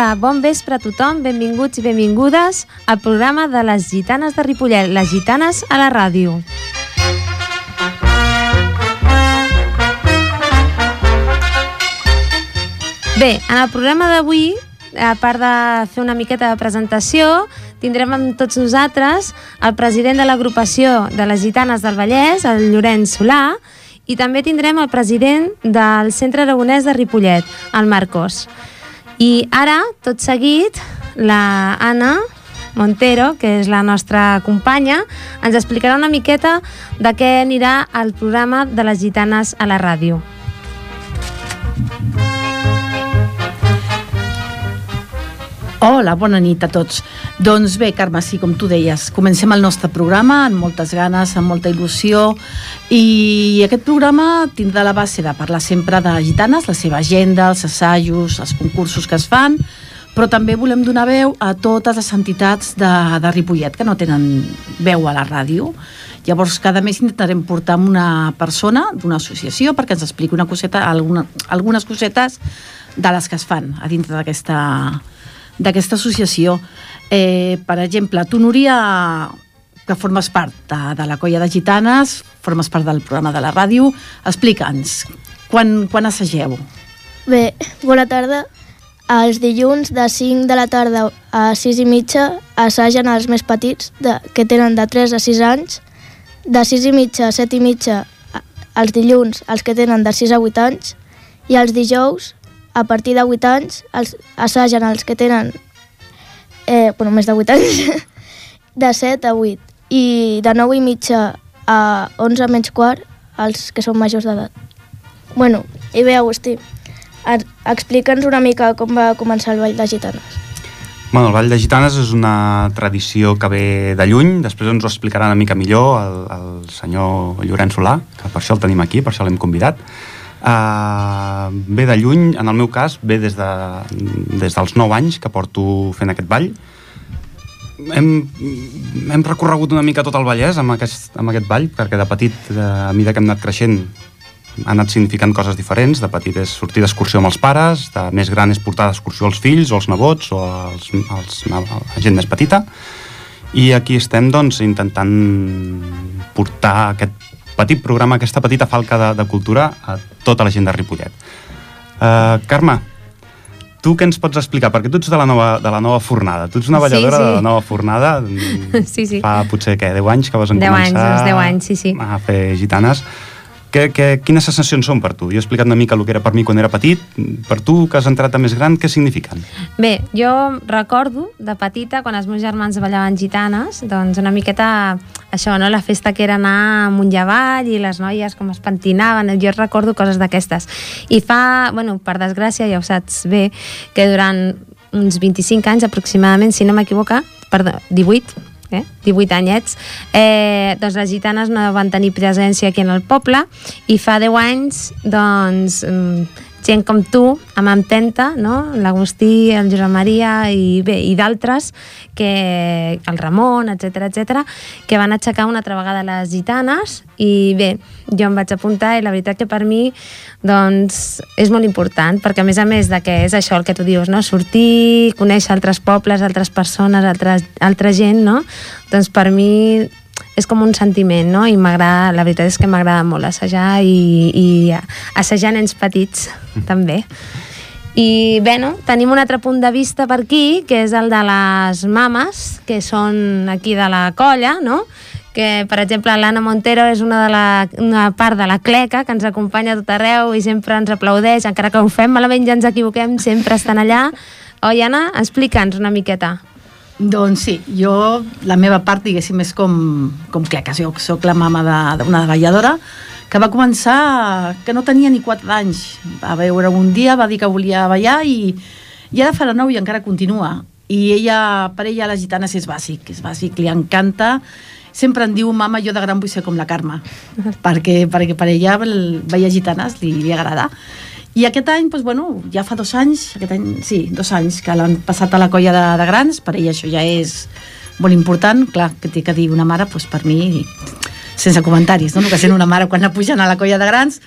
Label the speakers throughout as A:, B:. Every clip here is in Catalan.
A: Hola, bon vespre a tothom, benvinguts i benvingudes al programa de les gitanes de Ripollet, les gitanes a la ràdio. Bé, en el programa d'avui, a part de fer una miqueta de presentació, tindrem amb tots nosaltres el president de l'agrupació de les gitanes del Vallès, el Llorenç Solà, i també tindrem el president del Centre Aragonès de Ripollet, el Marcos. I ara, tot seguit, la Anna Montero, que és la nostra companya, ens explicarà una miqueta de què anirà el programa de les gitanes a la ràdio.
B: Hola, bona nit a tots. Doncs bé, Carme, sí, com tu deies, comencem el nostre programa amb moltes ganes, amb molta il·lusió i aquest programa tindrà la base de parlar sempre de gitanes, la seva agenda, els assajos, els concursos que es fan, però també volem donar veu a totes les entitats de, de Ripollet que no tenen veu a la ràdio. Llavors, cada mes intentarem portar una persona d'una associació perquè ens expliqui una coseta, alguna, algunes cosetes de les que es fan a dintre d'aquesta d'aquesta associació. Eh, per exemple, tu, Núria, que formes part de, de la colla de gitanes, formes part del programa de la ràdio, explica'ns, quan, quan assageu?
C: Bé, bona tarda. Els dilluns de 5 de la tarda a 6 i mitja assagen els més petits, de, que tenen de 3 a 6 anys. De 6 i mitja a 7 i mitja els dilluns els que tenen de 6 a 8 anys. I els dijous a partir de 8 anys els, assagen els que tenen eh, bueno, més de 8 anys de 7 a 8 i de 9 i mitja a 11 menys quart els que són majors d'edat. Bueno, i bé, Agustí, explica'ns una mica com va començar el Ball de Gitanes.
D: Bueno, el Ball de Gitanes és una tradició que ve de lluny, després ens ho explicarà una mica millor el, el senyor Llorenç Solà, que per això el tenim aquí, per això l'hem convidat. Uh, ve de lluny, en el meu cas, ve des, de, des dels 9 anys que porto fent aquest ball. Hem, hem recorregut una mica tot el Vallès amb aquest, amb aquest ball, perquè de petit, de, a mesura que hem anat creixent, ha anat significant coses diferents. De petit és sortir d'excursió amb els pares, de més gran és portar d'excursió als fills o als nebots o als, als, a la gent més petita. I aquí estem doncs, intentant portar aquest petit programa, aquesta petita falca de, de cultura a tota la gent de Ripollet. Uh, Carme, tu què ens pots explicar? Perquè tu ets de la nova, de la nova fornada, tu ets una balladora sí, sí. de la nova fornada.
A: Sí, sí.
D: Fa potser, què, 10 anys que vas
A: 10
D: començar
A: anys, 10 anys, sí, sí.
D: a fer gitanes. Que, que, quines sensacions són per tu? Jo he explicat una mica el que era per mi quan era petit. Per tu, que has entrat a més gran, què signifiquen?
A: Bé, jo recordo de petita, quan els meus germans ballaven gitanes, doncs una miqueta això, no? la festa que era anar amunt i avall i les noies com es pentinaven, jo recordo coses d'aquestes. I fa, bueno, per desgràcia, ja ho saps bé, que durant uns 25 anys aproximadament, si no m'equivoca, perdó, 18, eh? 18 anyets, eh, doncs les gitanes no van tenir presència aquí en el poble i fa 10 anys doncs mm, gent com tu, amb Empenta, no? l'Agustí, el Josep Maria i, bé, i d'altres, que el Ramon, etc etc, que van aixecar una altra vegada les gitanes i bé, jo em vaig apuntar i la veritat que per mi doncs, és molt important, perquè a més a més de que és això el que tu dius, no? sortir, conèixer altres pobles, altres persones, altres, altra gent, no? doncs per mi és com un sentiment, no? I m'agrada, la veritat és que m'agrada molt assajar i, i assajar nens petits, mm. també. I bé, no? tenim un altre punt de vista per aquí, que és el de les mames, que són aquí de la colla, no? que, per exemple, l'Anna Montero és una, de la, una part de la cleca que ens acompanya a tot arreu i sempre ens aplaudeix, encara que ho fem malament ja ens equivoquem, sempre estan allà. Oi, Anna? Explica'ns una miqueta.
B: Doncs sí, jo, la meva part, diguéssim, és com, com cleca. Jo soc la mama d'una balladora que va començar, que no tenia ni 4 anys. Va veure un dia, va dir que volia ballar i, i ara farà 9 i encara continua. I ella, per ella, les gitanes és bàsic, és bàsic, li encanta. Sempre em diu, mama, jo de gran vull ser com la Carme, perquè, perquè per ella ballar gitanes li, li agrada. I aquest any, doncs, bueno, ja fa dos anys, aquest any, sí, dos anys que l'han passat a la colla de, de grans, per ella això ja és molt important, clar, que té que dir una mare, doncs per mi, sense comentaris, no? que sent una mare quan la pugen a la colla de grans,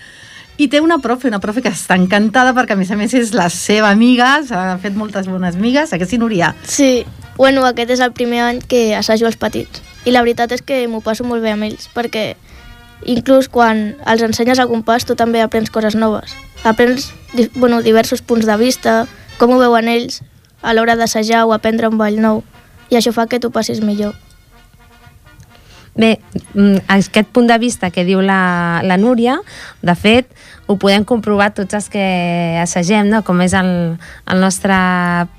B: I té una profe, una profe que està encantada perquè a més a més és la seva amiga, s'ha fet moltes bones amigues, a que sí, Núria?
C: Sí, bueno, aquest és el primer any que assajo els petits. I la veritat és que m'ho passo molt bé amb ells, perquè inclús quan els ensenyes a compàs tu també aprens coses noves. Aprens bueno, diversos punts de vista, com ho veuen ells a l'hora d'assajar o aprendre un ball nou. I això fa que tu passis millor.
A: Bé, mm, aquest punt de vista que diu la, la Núria, de fet, ho podem comprovar tots els que assagem, no? com és el, el nostre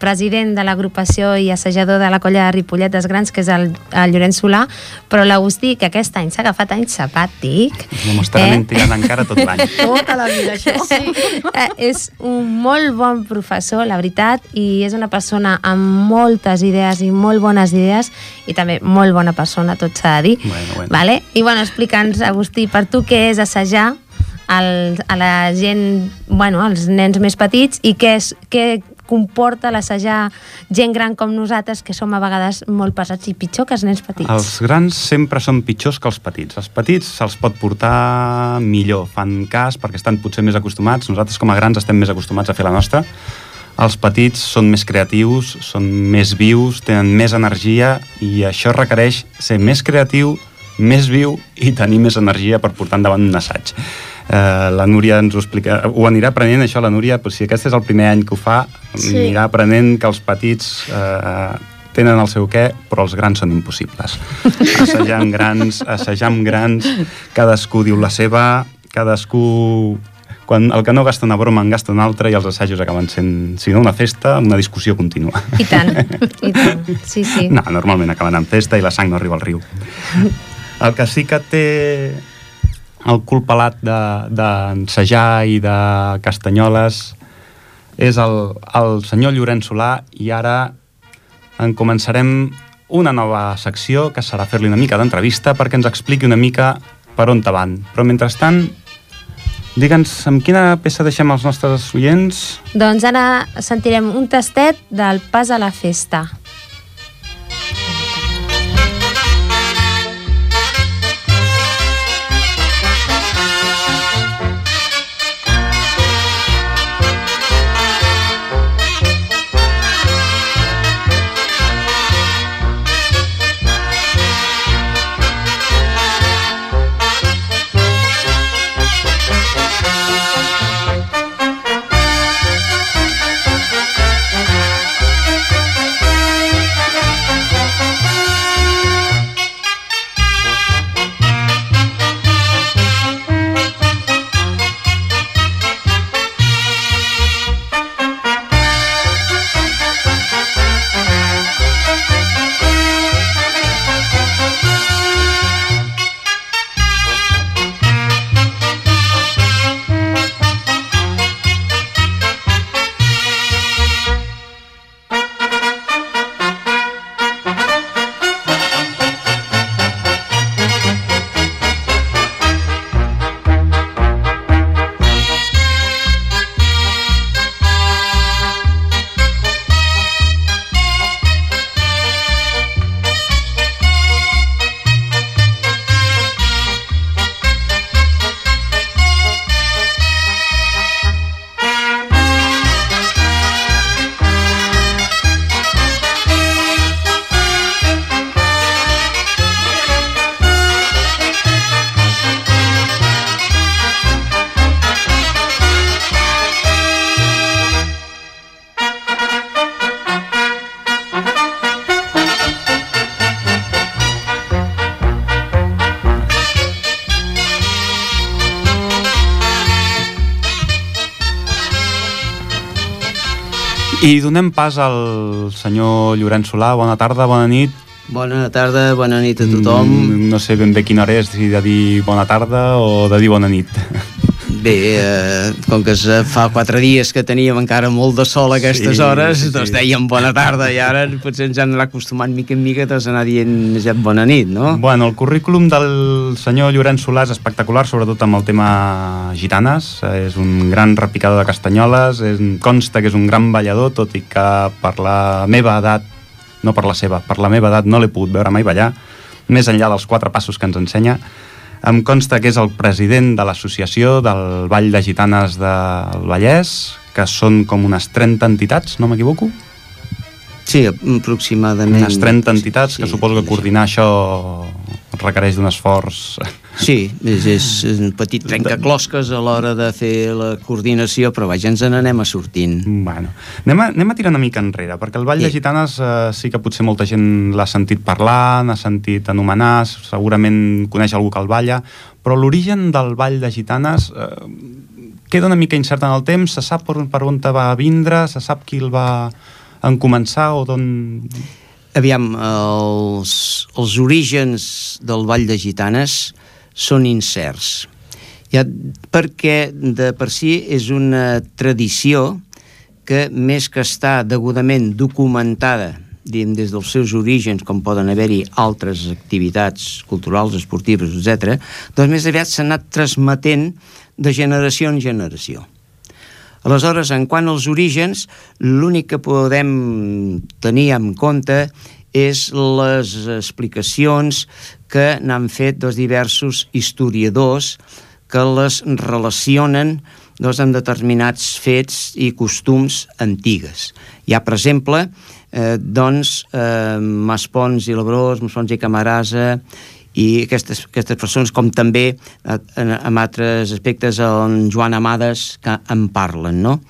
A: president de l'agrupació i assajador de la colla de Ripollet dels Grans, que és el, el Llorenç Solà, però l'Agustí, que aquest any s'ha agafat any sabàtic...
D: No m'estarà eh? tirant encara tot l'any.
B: Tota la vida, això.
A: Sí, eh, és un molt bon professor, la veritat, i és una persona amb moltes idees i molt bones idees i també molt bona persona, tot s'ha de dir.
D: Bueno, bueno.
A: Vale? I bueno, explica'ns, Agustí, per tu què és assajar el, a la gent, bueno, als nens més petits i què, és, què comporta l'assajar gent gran com nosaltres, que som a vegades molt pesats i pitjor que els nens petits.
D: Els grans sempre són pitjors que els petits. Els petits se'ls pot portar millor, fan cas perquè estan potser més acostumats. Nosaltres com a grans estem més acostumats a fer la nostra. Els petits són més creatius, són més vius, tenen més energia i això requereix ser més creatiu, més viu i tenir més energia per portar endavant un assaig. Eh, la Núria ens ho explica, ho anirà aprenent això la Núria, però si aquest és el primer any que ho fa,
C: Sí.
D: anirà aprenent que els petits eh, tenen el seu què, però els grans són impossibles. Assajar amb grans, assajar amb grans, cadascú diu la seva, cadascú... Quan el que no gasta una broma en gasta una altra i els assajos acaben sent, si no una festa, una discussió contínua.
A: I tant, i tant. Sí, sí.
D: No, normalment acaben en festa i la sang no arriba al riu. El que sí que té el cul pelat de- d'ensejar i de castanyoles és el, el senyor Llorenç Solà i ara en començarem una nova secció que serà fer-li una mica d'entrevista perquè ens expliqui una mica per on van. Però mentrestant, digue'ns amb quina peça deixem els nostres oients?
A: Doncs ara sentirem un tastet del pas a la festa.
D: I donem pas al senyor Llorenç Solà. Bona tarda, bona nit.
E: Bona tarda, bona nit a tothom.
D: Mm, no sé ben bé quina hora és, si de dir bona tarda o de dir bona nit.
E: Bé, eh, com que es fa quatre dies que teníem encara molt de sol a aquestes
D: Sí,
E: hores,
D: sí,
E: doncs dèiem bona tarda i ara potser ens anat acostumant mica en mica a anar dient ja bona nit, no?
D: Bueno, el currículum del senyor Llorenç Solà és espectacular, sobretot amb el tema gitanes. Eh, És un gran repicador de castanyoles, és, consta que és un gran ballador, tot i que per la meva edat, no per la seva, per la meva edat no l'he pogut veure mai ballar, més enllà dels quatre passos que ens ensenya. Em consta que és el president de l'associació del Vall de Gitanes del Vallès, que són com unes 30 entitats, no m'equivoco?
E: Sí, aproximadament.
D: Unes 30 entitats,
E: sí,
D: que suposo que coordinar això requereix d'un esforç...
E: Sí, és, és un petit trencaclosques a l'hora de fer la coordinació, però vaja, ens n'anem a sortint.
D: Bueno, anem a, anem a tirar una mica enrere, perquè el Vall sí. de Gitanes eh, sí que potser molta gent l'ha sentit parlar, n'ha sentit anomenar, segurament coneix algú que el balla, però l'origen del Vall de Gitanes eh, queda una mica incert en el temps, se sap per, per on va vindre, se sap qui el va en començar o d'on...
E: Aviam, els, els orígens del Vall de Gitanes són incerts. Ja, perquè de per si és una tradició que més que està degudament documentada diguem, des dels seus orígens, com poden haver-hi altres activitats culturals, esportives, etc., doncs més aviat s'ha anat transmetent de generació en generació. Aleshores, en quant als orígens, l'únic que podem tenir en compte és les explicacions que n'han fet dos diversos historiadors que les relacionen doncs, amb determinats fets i costums antigues. Hi ha, per exemple, eh, doncs, eh, Maspons i Labrós, Maspons i Camarasa, i aquestes, aquestes persones, com també eh, en, en altres aspectes en Joan Amades, que en parlen, no?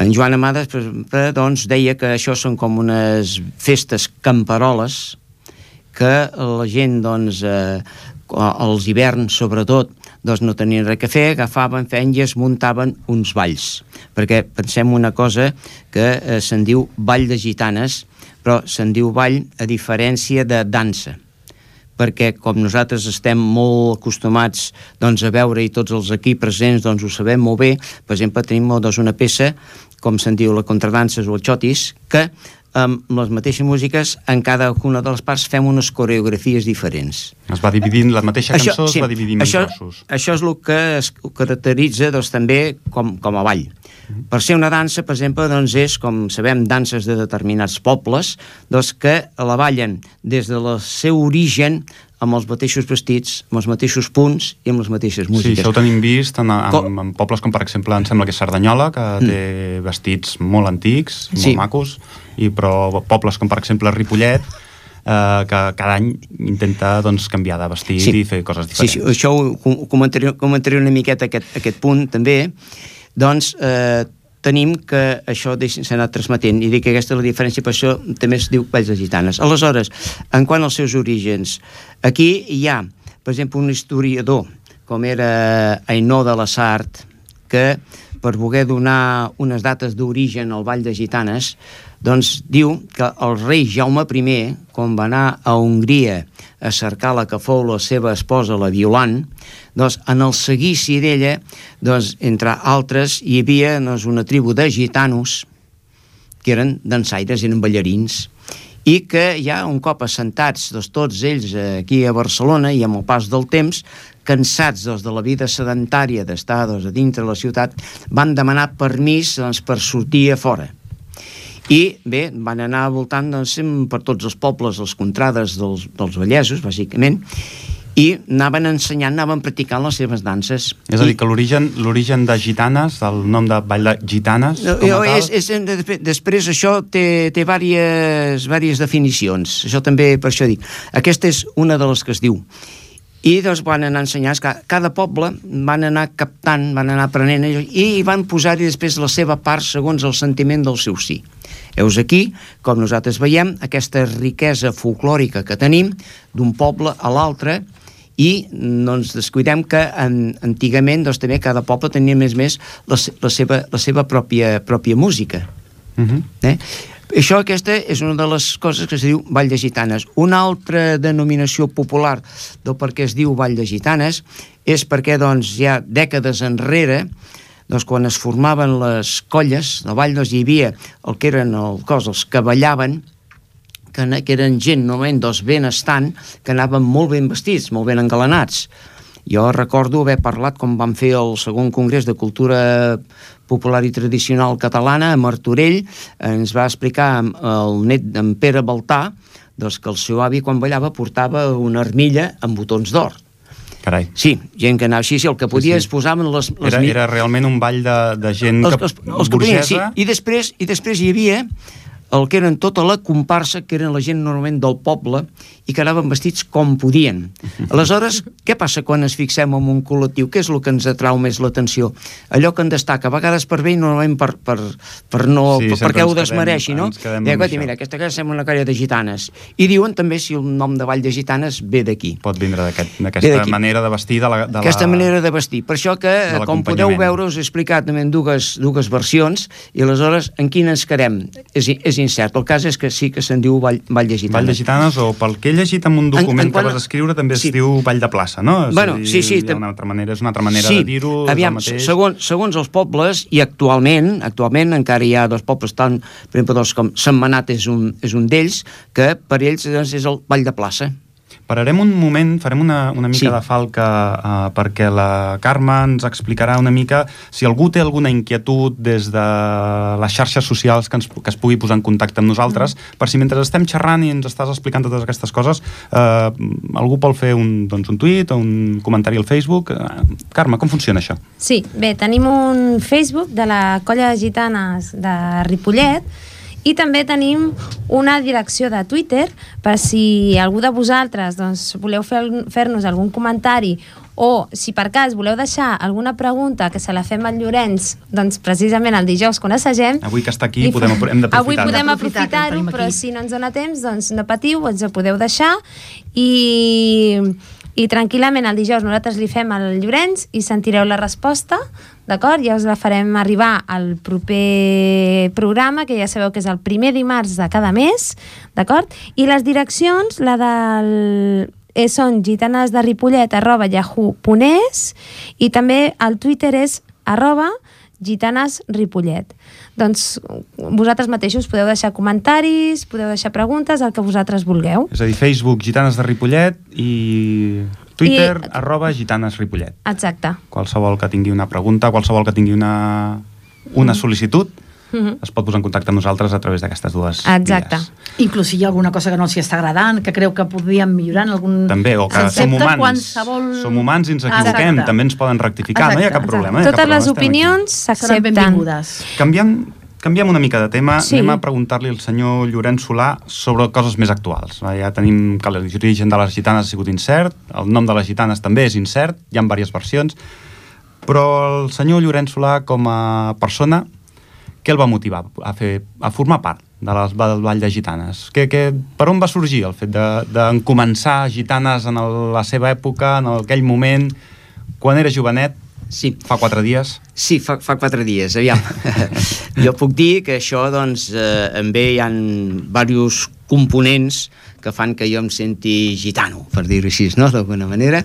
E: En Joan Amades per exemple, doncs, deia que això són com unes festes camperoles que la gent doncs, eh, als hiverns sobretot doncs no tenien res a fer, agafaven, feien i es muntaven uns balls perquè pensem una cosa que eh, se'n diu ball de gitanes però se'n diu ball a diferència de dansa. Perquè com nosaltres estem molt acostumats doncs, a veure i tots els aquí presents doncs, ho sabem molt bé, per exemple tenim doncs, una peça com se'n diu la contradanses o el xotis, que amb les mateixes músiques, en cada una de les parts fem unes coreografies diferents.
D: Es va dividint, la mateixa cançó això, sí, es va dividir
E: això,
D: en trossos.
E: Això és el que es caracteritza doncs, també com, com a ball. Mm -hmm. Per ser una dansa, per exemple, doncs és, com sabem, danses de determinats pobles, doncs que la ballen des del seu origen amb els mateixos vestits, amb els mateixos punts i amb les mateixes músiques.
D: Sí, això ho tenim vist en, en, com... en pobles com, per exemple, em sembla que és Cerdanyola, que mm. té vestits molt antics, molt sí. macos, i però pobles com per exemple Ripollet eh, que cada any intenta doncs, canviar de vestit sí. i fer coses diferents.
E: Sí, sí això ho comentaré, comentaré una miqueta aquest, aquest punt també doncs eh, tenim que això s'ha anat transmetent i dic que aquesta és la diferència, per això també es diu Valls de Gitanes. Aleshores, en quant als seus orígens, aquí hi ha, per exemple, un historiador com era Ainó de la Sart, que per voler donar unes dates d'origen al Vall de Gitanes doncs diu que el rei Jaume I, quan va anar a Hongria a cercar la que fou la seva esposa, la Violant, doncs en el seguici d'ella, doncs, entre altres, hi havia doncs, una tribu de gitanos, que eren dansaires, eren ballarins, i que ja un cop assentats doncs, tots ells aquí a Barcelona i amb el pas del temps, cansats doncs, de la vida sedentària d'estar doncs, a dintre de la ciutat, van demanar permís doncs, per sortir a fora i bé, van anar voltant doncs, per tots els pobles, les contrades dels, dels Vallesos, bàsicament, i anaven ensenyant, anaven practicant les seves danses.
D: És a dir, que l'origen l'origen de gitanes, el nom de ball de gitanes, com a tal...
E: És, és, després això té, té diverses, diverses definicions, això també per això dic. Aquesta és una de les que es diu. I doncs van anar ensenyant, cada poble van anar captant, van anar aprenent i van posar-hi després la seva part segons el sentiment del seu sí. Heus aquí, com nosaltres veiem, aquesta riquesa folclòrica que tenim d'un poble a l'altre i no ens descuidem que en, antigament doncs, també cada poble tenia més més la, la, seva, la seva pròpia, pròpia música. Uh mhm. -huh. eh? Això aquesta és una de les coses que es diu Vall de Gitanes. Una altra denominació popular del per què es diu Vall de Gitanes és perquè doncs, ja dècades enrere doncs, quan es formaven les colles de ball, doncs, hi havia el que eren el cos, els que ballaven, que, que eren gent normalment doncs, benestant, que anaven molt ben vestits, molt ben engalanats. Jo recordo haver parlat com vam fer el segon congrés de cultura popular i tradicional catalana a Martorell, ens va explicar el net d'en Pere Baltà doncs que el seu avi quan ballava portava una armilla amb botons d'or
D: Carai.
E: Sí, gent que anava així, sí, el que podia
D: sí.
E: es posaven les... les
D: Era,
E: mi-
D: era realment un ball de, de gent
E: els,
D: que,
E: els, els que podien, sí.
D: burgesa.
E: I després, I després hi havia el que eren tota la comparsa, que eren la gent normalment del poble, i que anaven vestits com podien. Aleshores, què passa quan ens fixem en un col·lectiu? Què és el que ens atrau més l'atenció? Allò que en destaca, a vegades per bé i normalment per, per, per no,
D: Sí,
E: per, perquè ho desmereixi, no? "Guati,
D: això."
E: mira, aquesta casa sembla una colla de gitanes. I diuen també si el nom de Vall de Gitanes ve d'aquí.
D: Pot vindre d'aquesta manera de vestir de la, de
E: Aquesta
D: la...
E: manera de vestir. Per això que, com podeu veure, us he explicat també en dues, dues versions, i aleshores en quina ens quedem? És, és incert. El cas és que sí que se'n diu Vall, Vall de Gitanes.
D: Vall de Gitanes, o pel que he llegit en un
E: En-
D: document
E: en quant
D: que
E: a-
D: vas escriure, també es
E: Sí.
D: diu Vall de Plaça, no? És
E: Bueno,
D: dir,
E: sí, sí,
D: hi ha
E: tam-
D: una altra manera, és una altra manera
E: sí,
D: de dir-ho, el
E: aviam,
D: mateix.
E: segons, segons els pobles, i actualment, actualment encara hi ha dos pobles, tant, per exemple, dos com Sentmenat és un, és un d'ells, que per ells doncs, és el Vall de Plaça.
D: Pararem un moment, farem una, una mica
E: Sí.
D: de falca uh, perquè la Carme ens explicarà una mica si algú té alguna inquietud des de les xarxes socials que, ens, que es pugui posar en contacte amb nosaltres,
E: Mm.
D: per si mentre estem xerrant i ens estàs explicant totes aquestes coses, uh, algú vol fer un, doncs, un tuit o un comentari al Facebook. Uh, Carme, com funciona això?
A: Sí, bé, tenim un Facebook de la colla de gitanes de Ripollet i també tenim una direcció de Twitter per si algú de vosaltres doncs, voleu fer- fer-nos algun comentari o si per cas voleu deixar alguna pregunta que se la fem al Llorenç doncs precisament el dijous quan assagem
D: Avui que està aquí podem, hem d'aprofitar.
A: Avui podem aprofitar-ho, però si no ens dona temps, doncs no patiu, ens ho podeu deixar i, i tranquil·lament el dijous nosaltres li fem al Llorenç i sentireu la resposta, d'acord? Ja us la farem arribar al proper programa, que ja sabeu que és el primer dimarts de cada mes, d'acord? I les direccions, la del eh, són gitanes de Ripollet arroba yahoo.es i també el Twitter és arroba gitanes Ripollet. Doncs vosaltres mateixos podeu deixar comentaris, podeu deixar preguntes, el que vosaltres vulgueu.
D: És a dir, Facebook Gitanes de Ripollet i Twitter
A: I-
D: arroba Gitanes Ripollet.
A: Exacte.
D: qualsevol que tingui una pregunta, qualsevol que tingui una, una sol·licitud,
A: Mhm.
D: es pot posar en contacte amb nosaltres a través d'aquestes dues
A: Exacte.
D: vies.
B: Inclús si hi ha alguna cosa que no els està agradant, que creu que podríem millorar en algun
D: També, o que som humans,
B: qualsevol...
D: som humans i ens equivoquem,
B: Exacte.
D: també ens poden rectificar, no hi ha cap
B: Exacte,
D: problema. no hi ha cap
A: Totes
D: problema,
A: les opinions s'accepten.
D: Canviant, canviem una mica de tema,
A: Sí.
D: anem a preguntar-li al senyor Llorenç Solà sobre coses més actuals. Ja tenim que l'origen de les gitanes ha sigut incert, el nom de les gitanes també és incert, hi ha diverses versions, però el senyor Llorenç Solà, com a persona, què el va motivar a, fer, a formar part de les, del Vall de Gitanes? Que, que, per on va sorgir el fet de, de començar Gitanes en el, la seva època, en aquell moment, quan era jovenet,
E: Sí,
D: fa quatre dies?
E: Sí, fa, fa quatre dies, aviam. jo puc dir que això, doncs, eh, en ve hi ha diversos components que fan que jo em senti gitano, per dir-ho així, no?, d'alguna manera.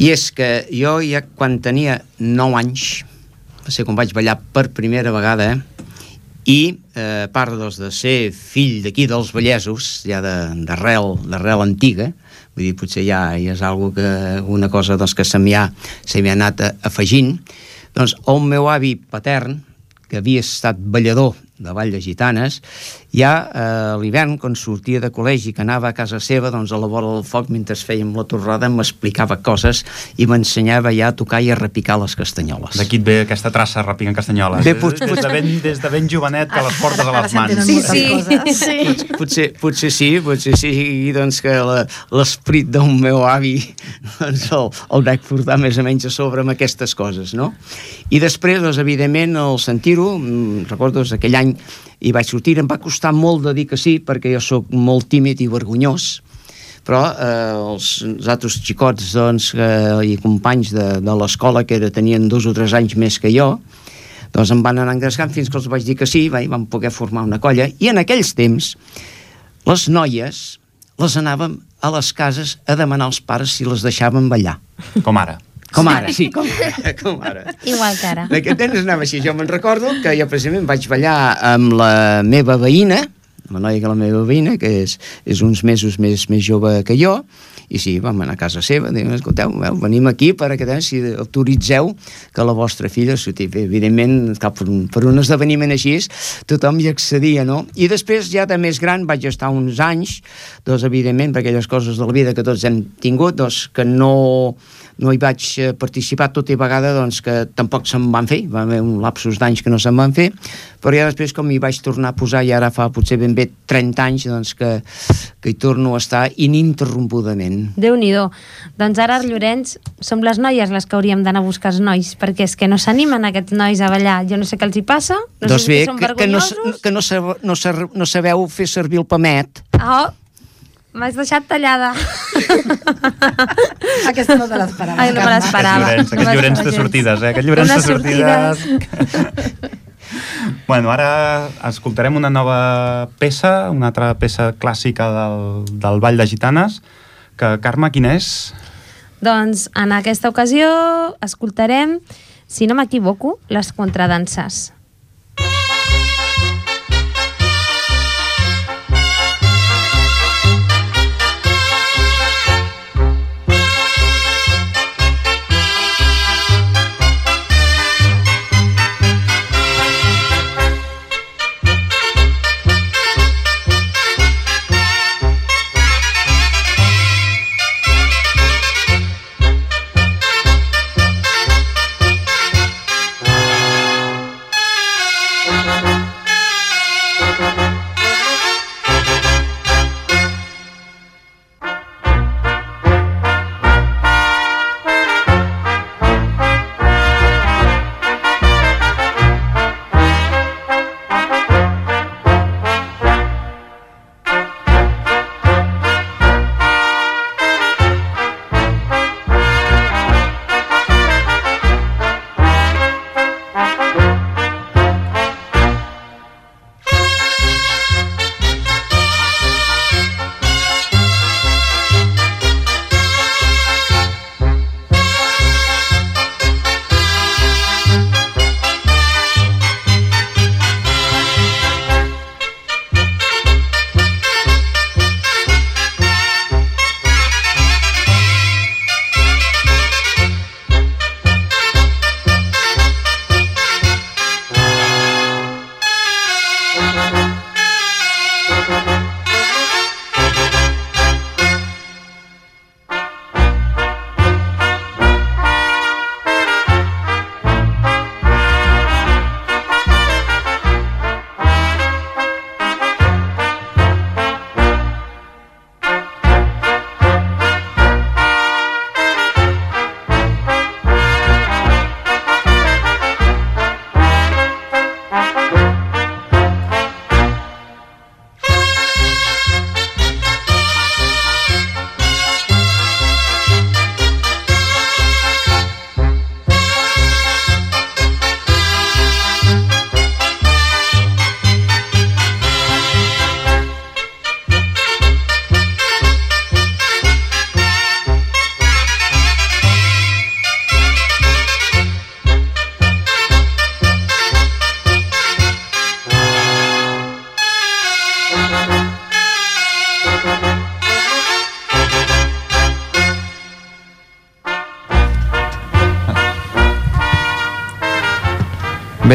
E: I és que jo ja quan tenia 9 anys, va ser quan vaig ballar per primera vegada, i eh, part doncs, de ser fill d'aquí dels Vallesos, ja d'arrel d'arrel antiga, vull dir, potser ja, ja és algo que, una cosa doncs, que se m'hi ha, ha anat a, afegint, doncs el meu avi patern, que havia estat ballador de Vall de Gitanes, ja eh, l'hivern, quan sortia de col·legi, que anava a casa seva, doncs a la vora del foc, mentre fèiem la torrada, m'explicava coses i m'ensenyava ja a tocar i a repicar les castanyoles.
D: D'aquí et ve aquesta traça ràpida en castanyoles.
E: Bé,
D: Des,
E: pot-
D: des, de ben, des de ben jovenet que les portes a les mans.
A: Sí, sí.
B: Sí.
E: potser, potser sí, potser sí, i doncs que la- l'esperit del meu avi doncs el, el vaig portar més o menys a sobre amb aquestes coses, no? I després, doncs, evidentment, el sentir-ho, mm, recordo doncs, aquell any i vaig sortir, em va costar molt de dir que sí, perquè jo sóc molt tímid i vergonyós, però eh, els, els altres xicots doncs, eh, i companys de, de l'escola que era, tenien dos o tres anys més que jo, doncs em van anar engrescant fins que els vaig dir que sí, va, i vam poder formar una colla, i en aquells temps les noies les anàvem a les cases a demanar als pares si les deixaven ballar.
D: Com ara.
E: Com ara, sí, com ara. Com ara.
A: Igual que ara.
E: En aquest temps anava així. Jo me'n recordo que jo precisament vaig ballar amb la meva veïna, la noia que la meva veïna, que és, és uns mesos més, més jove que jo, I sí, vam anar a casa seva, diem, escolteu, veu, venim aquí perquè eh, si autoritzeu que la vostra filla surti. Evidentment, cap per un, per un esdeveniment així, tothom hi accedia, no? I després, ja de més gran, vaig estar uns anys, doncs, evidentment, per aquelles coses de la vida que tots hem tingut, doncs, que no no hi vaig eh, participar tot i vegada doncs, que tampoc se'n van fer, va haver un lapsus d'anys que no se'n van fer, però ja després com hi vaig tornar a posar i ara fa potser ben bé 30 anys doncs, que, que hi torno a estar ininterrompudament.
A: Déu nhi Doncs ara, Llorenç, som les noies les que hauríem d'anar a buscar els nois, perquè és que no s'animen aquests nois a ballar. Jo no sé què els hi passa, no
E: doncs
A: sé
E: bé,
A: si són
E: que, que, no, que no, no, sabeu, no sabeu fer servir el pamet.
A: Oh, m'has deixat tallada.
B: Aquesta no te l'esperava.
A: Ai, no me l'esperava.
D: Aquest Llorenç,
A: No
D: aquest Llorenç de sortides, eh? Aquest Llorenç de
A: Unes
D: sortides... bueno, ara escoltarem una nova peça, una altra peça clàssica del, del Ball de Gitanes, que, Carme, quina és?
A: Doncs en aquesta ocasió escoltarem, si no m'equivoco, les contradanses.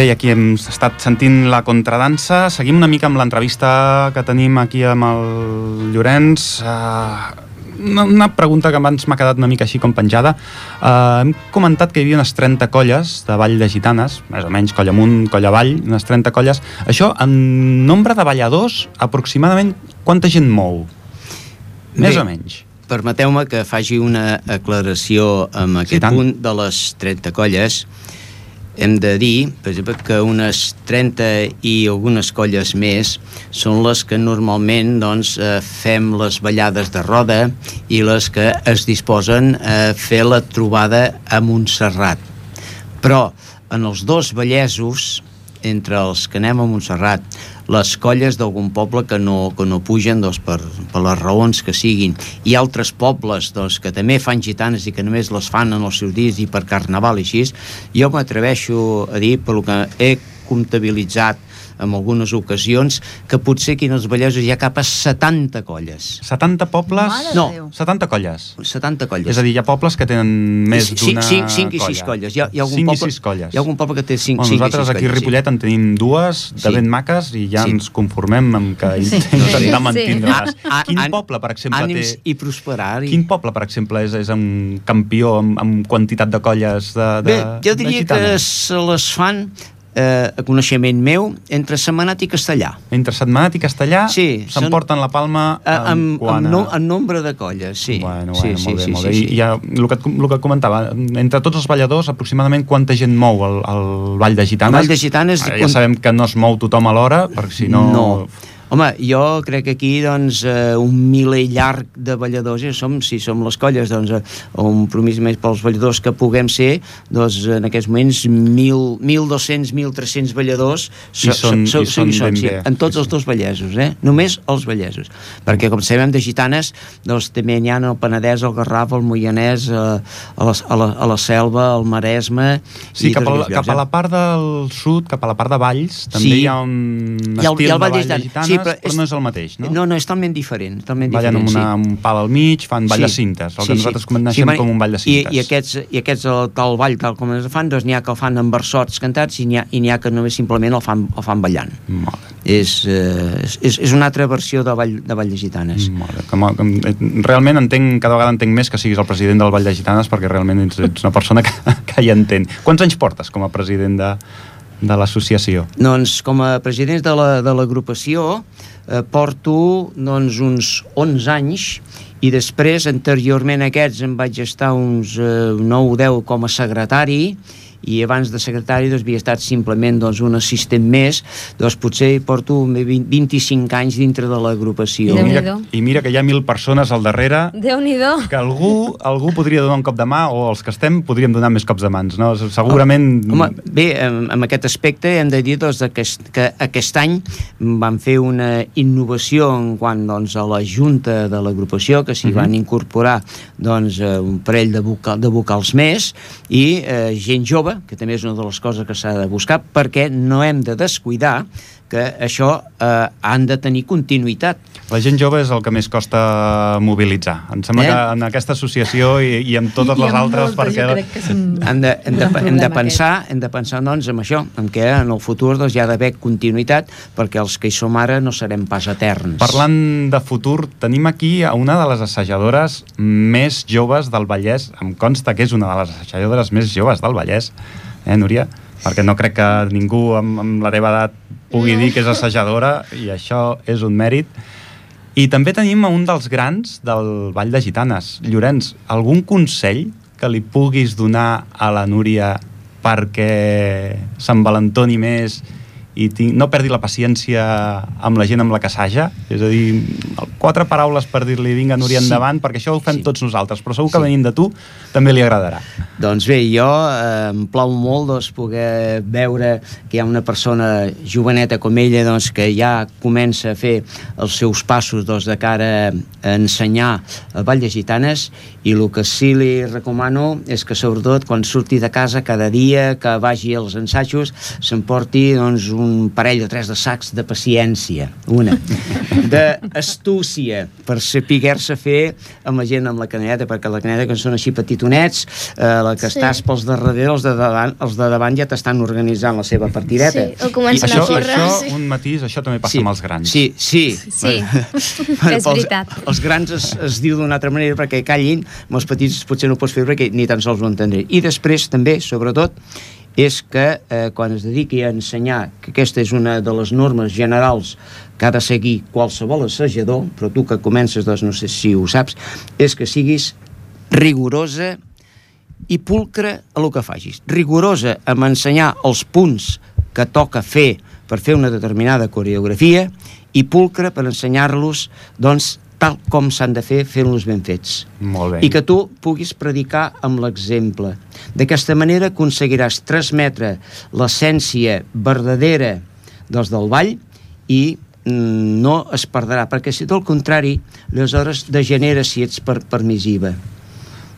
A: I aquí hem estat sentint la contradansa. Seguim una mica amb l'entrevista que tenim aquí amb el Llorenç. Uh, una, pregunta que abans m'ha quedat una mica així com penjada. Uh, hem comentat que hi havia unes 30 colles de ball de gitanes, més o menys colla amunt, colla avall, unes 30 colles. Això, en nombre de balladors, aproximadament quanta gent mou? Més
E: Bé,
D: o menys.
E: Permeteu-me que faci una aclaració amb aquest
D: tant.
E: punt de les 30 colles. Hem de dir, per exemple, que unes 30 i algunes colles més són les que normalment doncs, eh, fem les ballades de roda i les que es disposen a fer la trobada a Montserrat. Però en els dos vallesos, entre els que anem a Montserrat, les colles d'algun poble que no, que no pugen doncs, per, per les raons que siguin, i altres pobles doncs, que també fan gitanes i que només les fan en els seus dies i per carnaval i així, jo m'atreveixo a dir, pel que he comptabilitzat en algunes ocasions que potser aquí en els Vallesos hi ha cap a 70 colles
D: 70 pobles...
B: Mare
E: No.
B: Déu.
D: 70 colles.
E: 70 colles
D: És a dir, hi ha pobles que tenen més
E: Sí,
D: d'una
E: 5 i 6
D: colla.
E: colles hi ha, hi ha algun
D: 5
E: poble,
D: i 6 colles.
E: hi ha algun poble que té 5
D: Bueno,
E: cinc i
D: nosaltres
E: sis
D: aquí a
E: colles,
D: Ripollet en tenim dues de
E: Sí.
D: ben maques i ja
E: Sí.
D: ens conformem amb que
B: Sí.
D: intentar
A: Sí.
D: mantindre-les. Quin
E: an-
D: poble, per exemple,
E: ànims
D: té...
E: i prosperar i...
D: Quin poble, per exemple, és, és un campió amb, amb quantitat de colles de, de,
E: Bé, jo
D: de
E: diria que se les fan eh, a coneixement meu entre Setmanat i Castellà
D: Entre Setmanat i Castellà
E: Sí,
D: s'emporten la palma
E: Eh,
D: en,
E: amb,
D: a...
E: no, en nombre de colles, sí.
D: Bueno,
E: sí,
D: bueno,
E: sí,
D: molt bé,
E: sí,
D: molt
E: sí,
D: bé.
E: sí.
D: I, i ja, el, que, el que comentava, entre tots els balladors, aproximadament quanta gent mou el, el Vall de Gitanes?
E: El Vall de Gitanes-
D: Ara Ja sabem que no es mou tothom alhora, perquè si no...
E: no. Home, jo crec que aquí doncs, eh, un miler llarg de balladors, ja som, si som les colles, doncs, eh, un promís més pels balladors que puguem ser, doncs en aquests moments 1.000, 1.200, 1.300 balladors
D: I són- i són ben
E: sí,
D: bé.
E: en tots els dos vallesos, eh? només els vallesos, perquè com sabem de gitanes, doncs també n'hi ha el Penedès, el Garraf, el Moianès, eh, a, la, a, la, a la Selva, el Maresme...
D: Sí,
E: i
D: cap, a,
E: aquests
D: cap a
E: llocs,
D: la part del sud, cap a la part de Valls, també
E: Sí.
D: hi ha un
E: Hi ha el-
D: estil
E: hi ha el
D: de
E: Vall de Gitanes.
D: Gitanes,
E: Sí,
D: però,
E: però és-
D: no és el mateix, no?
E: No, no, és talment diferent, talment
D: Ballen amb,
E: diferent,
D: una, amb un pal al mig, fan ball de cintes, el que nosaltres coneixem
E: bueno,
D: com un ball de cintes.
E: I, i aquests, i aquests el, tal ball, tal com es fan, doncs n'hi ha que el fan amb versots cantats i n'hi ha, i ha que només simplement el fan, el fan ballant.
D: Molt.
E: És, eh, és, és una altra versió de ball, de ball de gitanes.
D: A- com, eh, realment entenc, cada vegada entenc més que siguis el president del Vall de Gitanes perquè realment ets, ets una persona que, que hi entén. Quants anys portes com a president de, de l'associació?
E: Doncs com a president de la- de l'agrupació eh, porto doncs, uns 11 anys i després, anteriorment a aquests, em vaig estar uns eh, 9 o 10 com a secretari i abans de secretari doncs, havia estat simplement doncs, un assistent més, doncs potser porto 20, 25 anys dintre de l'agrupació.
D: I mira. I mira que hi ha mil persones al darrere
A: Déu-n'hi-do.
D: que algú, algú podria donar un cop de mà o els que estem podríem donar més cops de mans, no? Segurament...
E: Home, bé, en, en aquest aspecte hem de dir doncs, aquest, que aquest any van fer una innovació en quant doncs, a la junta de l'agrupació, que s'hi
D: Mhm.
E: van incorporar doncs, eh, un parell de, vocal, de vocals més i eh, gent jove, que també és una de les coses que s'ha de buscar, perquè no hem de descuidar que això eh, han de tenir continuïtat.
D: La gent jove és el que més costa mobilitzar. Em sembla
E: Eh?
D: que en aquesta associació i, i en totes
B: I
D: les
B: amb
D: altres...
B: moltes,
D: perquè
B: un...
E: hem de, hem de, hem de pensar, hem de pensar doncs, en això, en què en el futur doncs, hi ha d'haver continuïtat perquè els que hi som ara no serem pas eterns.
D: Parlant de futur, tenim aquí a una de les assajadores més joves del Vallès. Em consta que és una de les assajadores més joves del Vallès, eh, Núria? Perquè no crec que ningú amb, amb la teva edat pugui
A: No.
D: dir que és assajadora i això és un mèrit. I també tenim un dels grans del Vall de Gitanes. Llorenç, algun consell que li puguis donar a la Núria perquè s'envalentoni més i tinc, no perdi la paciència amb la gent amb la que assaja? És a dir, quatre paraules per dir-li vinga, Núria,
E: Sí.
D: endavant, perquè això ho fem
E: Sí.
D: tots nosaltres, però segur que
E: Sí.
D: venint de tu també li agradarà.
E: Doncs bé, jo eh, em plau molt doncs, poder veure que hi ha una persona joveneta com ella doncs, que ja comença a fer els seus passos doncs, de cara a ensenyar a Vall de Gitanes i el que sí li recomano és que sobretot quan surti de casa cada dia que vagi als ensajos s'emporti doncs, un parell o tres de sacs de paciència, una d'astúcia per saber-se fer amb la gent amb la canelleta perquè la canelleta que són així petitonets eh, la que
C: Sí.
E: estàs pels de darrere els de davant, els de davant ja t'estan organitzant la seva partideta
C: Sí, o comencen
D: això,
C: a córrer.
D: això,
C: sí.
D: un matís, això també passa amb els grans.
E: Sí, sí.
A: Sí,
E: Bueno,
A: és
E: pels-
A: veritat.
E: Els grans es, es diu d'una altra manera perquè callin, amb els petits potser no ho pots fer perquè ni tan sols ho entendré. I després també, sobretot, és que eh, quan es dediqui a ensenyar, que aquesta és una de les normes generals que ha de seguir qualsevol assajador, però tu que comences, doncs no sé si ho saps, és que siguis rigorosa i pulcre a el que facis. Rigorosa amb ensenyar els punts que toca fer per fer una determinada coreografia i pulcre per ensenyar-los doncs, tal com s'han de fer fent-los ben fets.
D: Molt bé.
E: I que tu puguis predicar amb l'exemple. D'aquesta manera aconseguiràs transmetre l'essència verdadera dels del ball i mm, no es perdrà, perquè si del contrari, aleshores degenera si ets per, permissiva.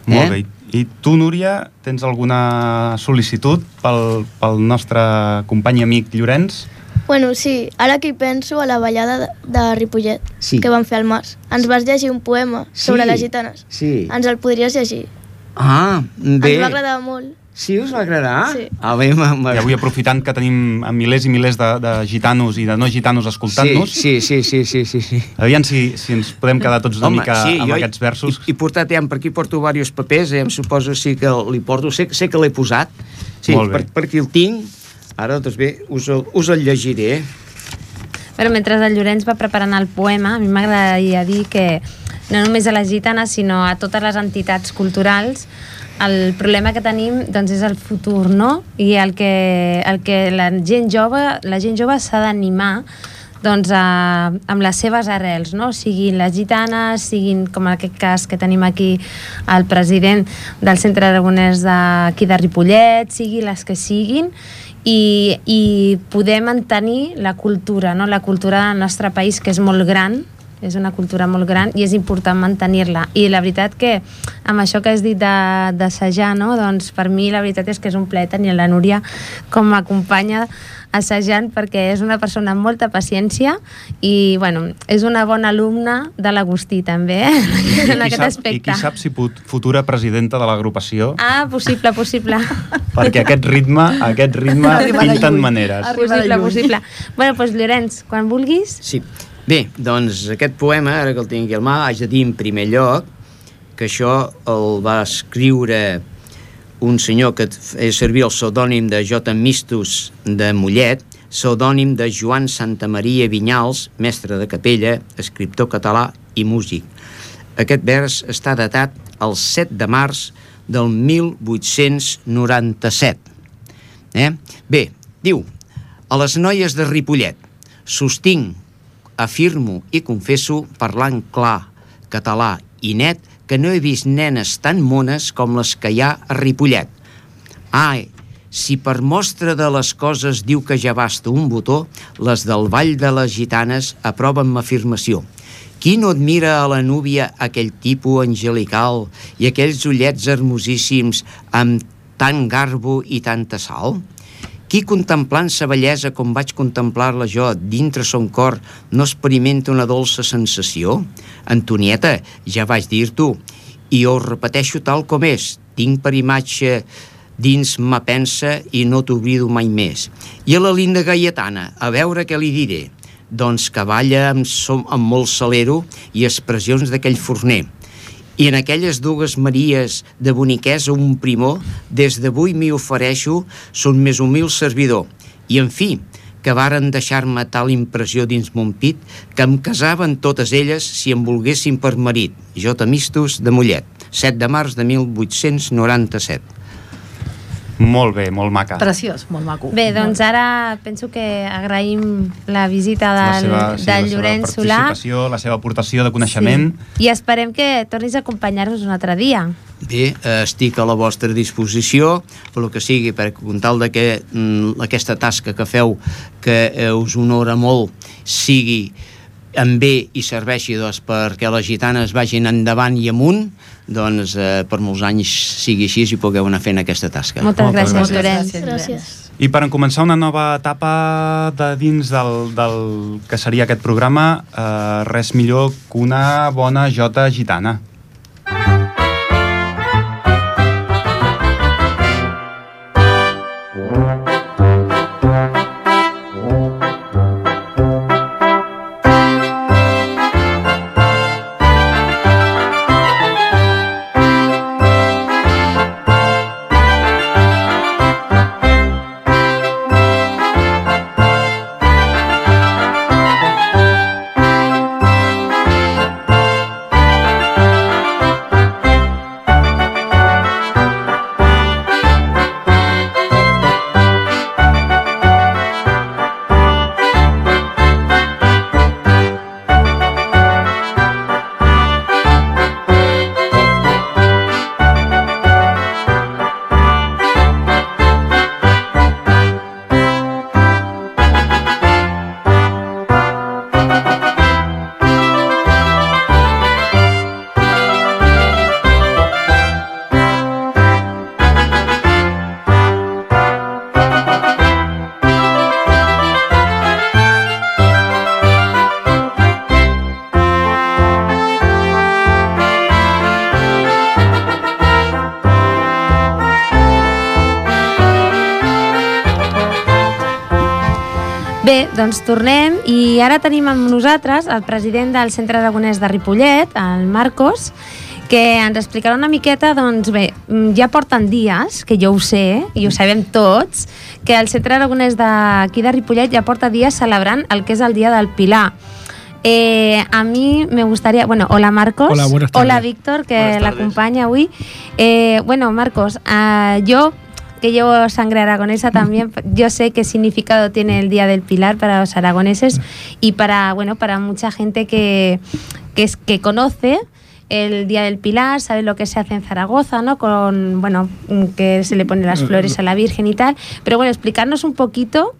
D: Molt bé. I tu, Núria, tens alguna sol·licitud pel, pel nostre company amic Llorenç?
C: Bueno, sí, ara que hi penso a la ballada de, de Ripollet,
E: Sí.
C: que van fer al març. Ens vas llegir un poema sobre
E: Sí,
C: les gitanes.
E: sí.
C: Ens el podries llegir.
E: Ah, bé.
C: Ens va agradar molt.
E: Sí, us va agradar?
C: Sí.
E: Ah, bé, m- m-
D: I avui aprofitant que tenim milers i milers de, de gitanos i de no gitanos escoltant-nos,
E: Sí, sí, sí, sí, sí, sí.
D: aviam si, si ens podem quedar tots una mica amb
E: jo
D: aquests versos.
E: He, he portat, ja, per aquí porto diversos papers, eh, em suposo sí que li porto, sé, sé que l'he posat, sí,
D: Molt bé.
E: per, per aquí el tinc, ara, doncs bé, us el, us el llegiré.
A: Però mentre el Llorenç va preparant el poema, a mi m'agradaria dir que no només a les gitanes, sinó a totes les entitats culturals, el problema que tenim doncs, és el futur, no? I el que, el que la gent jove, la gent jove s'ha d'animar doncs, a, amb les seves arrels, no? siguin les gitanes, siguin, com en aquest cas que tenim aquí el president del Centre Aragonès d'aquí de Ripollet, sigui les que siguin, i, i poder mantenir la cultura, no? la cultura del nostre país, que és molt gran, és una cultura molt gran i és important mantenir-la. I la veritat que amb això que has dit de- d'assajar, no? doncs per mi la veritat és que és un plaer tenir la Núria com a companya assajant perquè és una persona amb molta paciència i bueno, és una bona alumna de l'Agustí també, eh?
D: I
A: en
D: qui
A: aquest
D: sap, I
A: aspecte.
D: qui sap si futura presidenta de l'agrupació,
A: Ah, possible, possible.
D: perquè aquest ritme, aquest ritme pinten maneres.
A: Possible, possible. Bueno, doncs Llorenç, quan vulguis,
E: Sí. Bé, doncs aquest poema, ara que el tinc aquí al mà, haig de dir en primer lloc que això el va escriure un senyor que feia servir el pseudònim de J. Mistus de Mollet, pseudònim de Joan Santa Maria Vinyals, mestre de capella, escriptor català i músic. Aquest vers està datat el 7 de març del 1897. Eh? Bé, diu, a les noies de Ripollet, sostinc, afirmo i confesso, parlant clar, català i net, que no he vist nenes tan mones com les que hi ha a Ripollet. Ai, si per mostra de les coses diu que ja basta un botó, les del Vall de les Gitanes aproven m'afirmació. Qui no admira a la núvia aquell tipus angelical i aquells ullets hermosíssims amb tant garbo i tanta sal? Qui contemplant sa bellesa com vaig contemplar-la jo dintre son cor no experimenta una dolça sensació? Antonieta, ja vaig dir-t'ho, i ho repeteixo tal com és, tinc per imatge dins ma pensa i no t'oblido mai més. I a la linda Gaietana, a veure què li diré. Doncs que balla amb, som, amb molt salero i expressions d'aquell forner. I en aquelles dues Maries de boniquesa un primor, des d'avui m'hi ofereixo, son més humil servidor. I en fi, que varen deixar-me tal impressió dins mon pit que em casaven totes elles si em volguessin per marit. J. Mistus de Mollet, 7 de març de 1897.
D: Molt bé, molt maca.
B: Preciós, molt maco.
A: Bé, doncs ara penso que agraïm la visita del,
D: sí,
A: del
D: la
A: Llorenç
D: seva
A: Solà
D: participació, la seva aportació de coneixement.
A: Sí. i esperem que tornis a acompanyar-nos un altre dia.
E: Bé, eh, estic a la vostra disposició, per lo que sigui, per tal de que mm, aquesta tasca que feu, que eh, us honora molt, sigui en bé i serveixi doncs, perquè les gitanes vagin endavant i amunt, doncs eh, per molts anys sigui així i pugueu anar fent aquesta tasca.
A: Moltes,
D: Moltes
A: gràcies,
D: gràcies.
A: Llorenç.
C: Gràcies.
D: I per començar una nova etapa de dins del, del que seria aquest programa, eh, res millor que una bona jota gitana.
A: Doncs tornem i ara tenim amb nosaltres el president del Centre Aragonès de Ripollet, el Marcos, que ens explicarà una miqueta, doncs bé, mm, ja porten dies, que jo ho sé, i ho sabem tots, que el Centre Aragonès d'aquí de Ripollet ja porta dies celebrant el que és el Dia del Pilar. Eh, a mí me gustaría, bueno, hola Marcos,
F: Hola, buenas tardes.
A: hola Víctor, que
D: Buenas
A: la
D: tardes.
A: acompaña hoy. Eh, bueno, Marcos, ah, yo que llevo sangre aragonesa también, yo sé qué significado tiene el Día del Pilar para los aragoneses y para, bueno, para mucha gente que, que, es, que conoce el Día del Pilar, sabe lo que se hace en Zaragoza, ¿no? Con, bueno, mm, que se le ponen las flores a la Virgen y tal. Pero bueno, explicarnos un poquito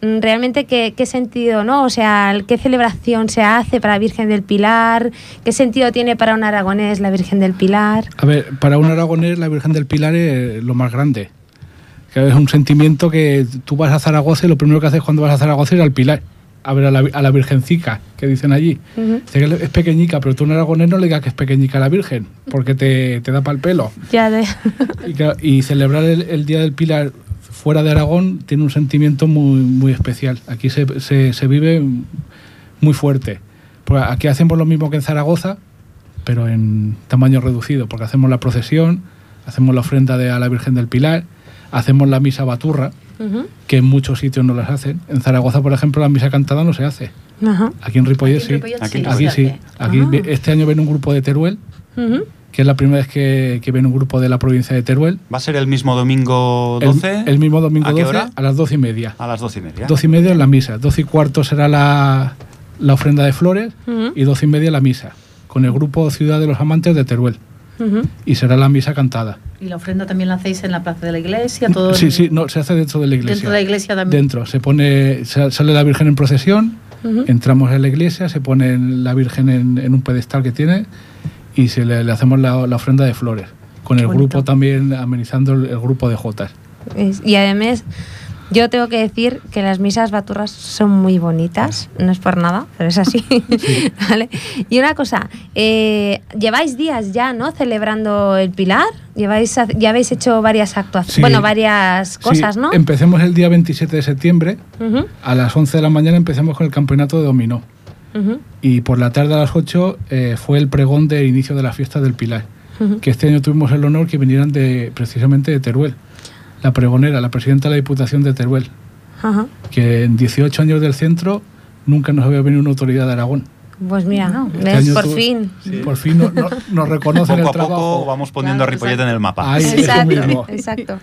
A: mm, realmente qué, qué sentido, ¿no? O sea, qué celebración se hace para la Virgen del Pilar, qué sentido tiene para un aragonés la Virgen del Pilar.
F: A ver, para un aragonés la Virgen del Pilar es lo más grande. Que es un sentimiento que tú vas a Zaragoza y lo primero que haces cuando vas a Zaragoza es ir al Pilar, a ver a la, a la Virgencica, que dicen allí. Que es pequeñica, pero tú un aragonés no le digas que es pequeñica la Virgen, porque te, te da para el pelo.
A: Ya de...
F: Y, celebrar el, el Día del Pilar fuera de Aragón tiene un sentimiento muy, muy especial. Aquí se, se, se vive muy fuerte. Porque aquí hacemos lo mismo que en Zaragoza, pero en tamaño reducido, porque hacemos la procesión, hacemos la ofrenda de, a la Virgen del Pilar, hacemos la misa baturra, que en muchos sitios no las hacen. En Zaragoza, por ejemplo, la misa cantada no se hace. Aquí en Ripollet sí.
D: Aquí
F: Aquí sí. Aquí
A: Ah.
F: este año viene un grupo de Teruel, que es la primera vez que, que viene un grupo de la provincia de Teruel.
D: ¿Va a ser el mismo domingo
F: El-
D: 12?
F: El, mismo domingo
D: ¿A qué
F: 12
D: hora?
F: a las 12 y media.
D: A las 12 y media.
F: 12 y media en la misa. 12 y cuarto será la, la ofrenda de flores y 12 y media la misa, con el grupo Ciudad de los Amantes de Teruel.
A: Ujú.
F: Y será la misa cantada.
B: Y la ofrenda también la hacéis en la plaza de la iglesia, todo
F: Sí,
B: en-
F: sí, no, se hace dentro de la iglesia.
B: dentro de la iglesia también.
F: Dentro, se pone, sa- sale la Virgen en procesión,
A: Ujú.
F: entramos en la iglesia, se pone la Virgen en, en un pedestal que tiene y se le, le hacemos la, la ofrenda de flores. Con el
B: Bonito.
F: grupo también amenizando el, el grupo de Jotas.
A: Y además, yo tengo que decir que las misas baturras son muy bonitas, no es por nada, pero es así. ¿Vale? Y una cosa, eh, lleváis días ya, ¿no? Celebrando el Pilar, lleváis, ya habéis hecho varias actuaciones,
F: Sí.
A: bueno, varias cosas,
F: Sí,
A: ¿no?
F: Empecemos el día 27 de septiembre, a las 11 de la mañana empezamos con el campeonato de dominó. Y por la tarde a las 8 eh, fue el pregón de inicio de la fiesta del Pilar. Que este año tuvimos el honor que vinieran de, precisamente de Teruel. La pregonera, la presidenta de la Diputación de Teruel.
A: Ajá.
F: Que en 18 años del centro nunca nos había venido una autoridad de Aragón.
A: Pues mira,
B: No.
F: Este
A: por fin.
F: Por fin no- no- nos reconocen
D: Poco
F: el
D: a
F: trabajo.
D: poco vamos poniendo
B: Claro,
D: a Ripollet
B: exacto.
D: en el mapa.
F: Ahí,
A: Exacto,
F: mismo.
A: exacto.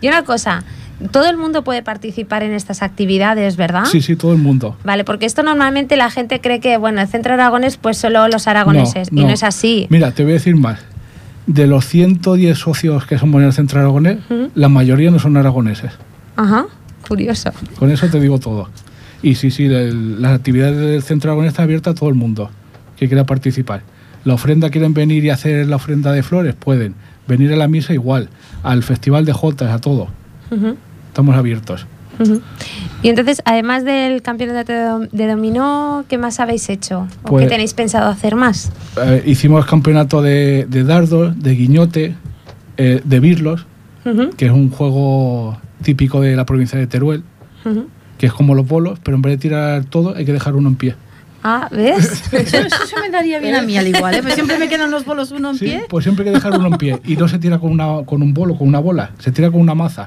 A: Y una cosa, todo el mundo puede participar en estas actividades, ¿verdad?
F: Sí, sí, todo el mundo.
A: Vale, porque esto normalmente la gente cree que, bueno, el centro aragonés, pues solo los aragoneses,
F: No,
A: y
F: no.
A: no es así.
F: Mira, te voy a decir más. De los 110 socios que somos en el centro aragonés, la mayoría no son aragoneses.
A: Ajá, curioso.
F: Con eso te digo todo. Y sí, sí, el- las actividades del Centro Aragonés está abierta a todo el mundo que quiera participar. La ofrenda, quieren venir y hacer la ofrenda de flores, pueden. Venir a la misa igual, al Festival de Jotas, a todo. Estamos abiertos.
A: Y entonces, además del campeonato de, dom- de dominó, ¿qué más habéis hecho? ¿O
F: Pues-
A: qué tenéis pensado hacer más?
F: Eh, hicimos campeonato de, de dardos, de guiñote, eh, de birlos, que es un juego típico de la provincia de Teruel, que es como los bolos, pero en vez de tirar todo hay que dejar uno en pie.
A: Ah, ¿ves?
B: Eso, eso se me daría bien a mí al igual, ¿eh? Pues siempre me quedan los bolos uno en
F: Sí,
B: pie.
F: pues siempre hay que dejar uno en pie. Y no se tira con, una, con un bolo, con una bola, se tira con una maza.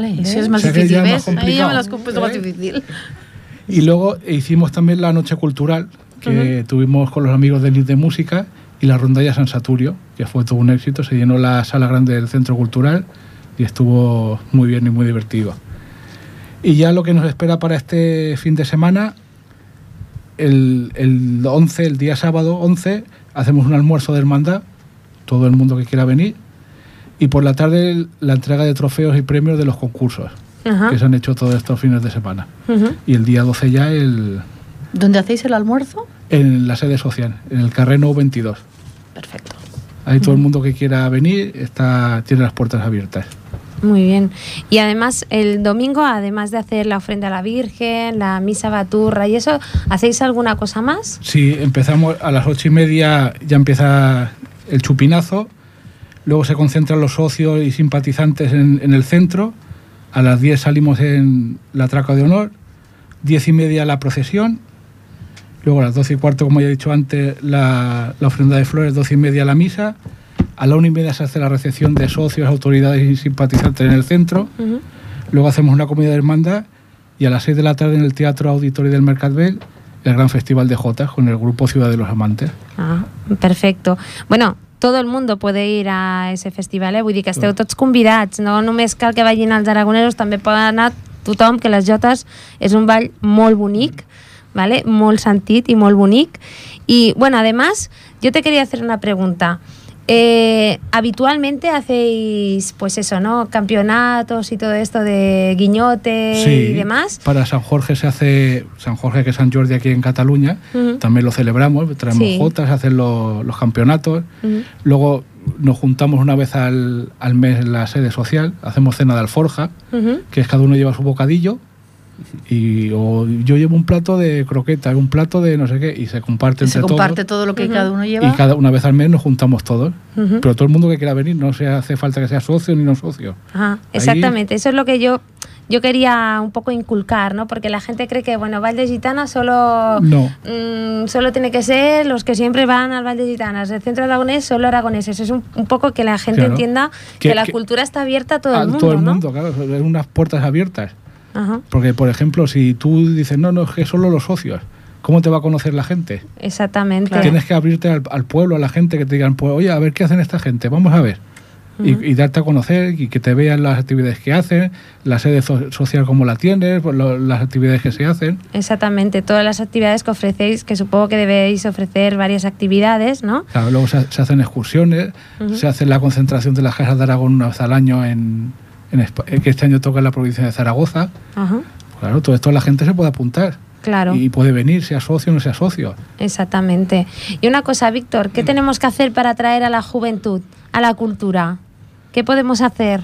A: ¿Ves?
B: eso es más
F: O sea que
B: difícil,
F: ya es más
B: ¿ves? Ahí ya me has compuesto más
F: ¿Eh?
B: difícil.
F: Y luego hicimos también la noche cultural que tuvimos con los amigos del NIT de Música y la rondalla San Saturio, que fue todo un éxito. Se llenó la sala grande del Centro Cultural y estuvo muy bien y muy divertido. Y ya lo que nos espera para este fin de semana, el, el 11, el día sábado 11, hacemos un almuerzo de hermandad, todo el mundo que quiera venir, y por la tarde la entrega de trofeos y premios de los concursos
A: Ajá.
F: que se han hecho todos estos fines de semana. Y el día 12 ya el,
B: ¿Dónde hacéis el almuerzo?
F: en la sede social, en el Carreno 22.
B: Perfecto.
F: Ahí todo el mundo que quiera venir está, tiene las puertas abiertas.
A: Muy bien. Y además, el domingo, además de hacer la ofrenda a la Virgen, la misa baturra y eso, ¿hacéis alguna cosa más?
F: Si empezamos a las ocho y media, ya empieza el chupinazo, luego se concentran los socios y simpatizantes en, en el centro, a las 10 salimos en la traca de honor, diez y media la procesión, luego a las doce y cuarto, como ya he dicho antes, la, la ofrenda de flores, doce y media la misa, a la una y media se hace la recepción de socios, autoridades y simpatizantes en el centro, luego hacemos una comida de hermandad y a las seis de la tarde en el Teatro Auditorio del Mercadbel el gran festival de Jotas con el grupo Ciudad de los Amantes.
A: Ah, perfecto. Bueno, tot el mundo puede ir a ese festival, eh? vull dir que esteu tots convidats, no només cal que vagin els aragonesos, també poden anar tothom, que les Jotes és un ball molt bonic, ¿vale? molt sentit i molt bonic. Y bueno, además, yo te quería hacer una pregunta. Eh, habitualmente hacéis, pues eso, ¿no? Campeonatos y todo esto de guiñote y demás.
F: Para San Jorge se hace, San Jorge que es San Jordi aquí en Cataluña, también lo celebramos, traemos
A: Sí.
F: jotas, hacen los, los campeonatos. Luego nos juntamos una vez al, al mes en la sede social, hacemos cena de alforja, que es cada uno lleva su bocadillo. Y o yo llevo un plato de croqueta, un plato de no sé qué, y se comparte
B: Se
F: entre
B: comparte
F: todos.
B: todo lo que cada uno
F: Y
B: lleva.
F: cada una vez al mes nos juntamos todos. Pero todo el mundo que quiera venir, no se hace falta que sea socio ni no socio.
A: Ajá,
F: Ahí-
A: exactamente, eso es lo que yo, yo quería un poco inculcar, ¿no? Porque la gente cree que, bueno, Val de Gitana solo,
F: No.
A: mm, solo tiene que ser los que siempre van al Val de Gitanas. El centro aragonés, solo aragoneses. Es un, un poco que la gente
F: Claro.
A: entienda que,
F: Que-
A: la
F: que-
A: cultura está abierta a todo
F: a
A: el mundo,
F: todo el
A: ¿no?
F: mundo, claro, son unas puertas abiertas.
A: Ajá,
F: Porque, por ejemplo, si tú dices, no, no, es que solo los socios, ¿cómo te va a conocer la gente?
A: exactamente.
F: Tienes que abrirte al, al pueblo, a la gente, que te digan, pues, oye, a ver qué hacen esta gente, vamos a ver. Y- darte a conocer y que te vean las actividades que hacen, la sede so- social como la tienes, pues, lo- las actividades que se hacen.
A: Exactamente, todas las actividades que ofrecéis, que supongo que debéis ofrecer varias actividades, ¿no?
F: Claro, luego se, se hacen excursiones, se hace la concentración de las casas de Aragón una vez al año, en, en Espa- que este año toca en la provincia de Zaragoza.
A: Ajá,
F: Claro, todo esto la gente se puede apuntar.
A: claro.
F: Y puede venir, sea socio o no sea socio.
A: Exactamente. Y una cosa, Víctor, ¿qué tenemos que hacer para atraer a la juventud a la cultura? ¿Qué podemos hacer?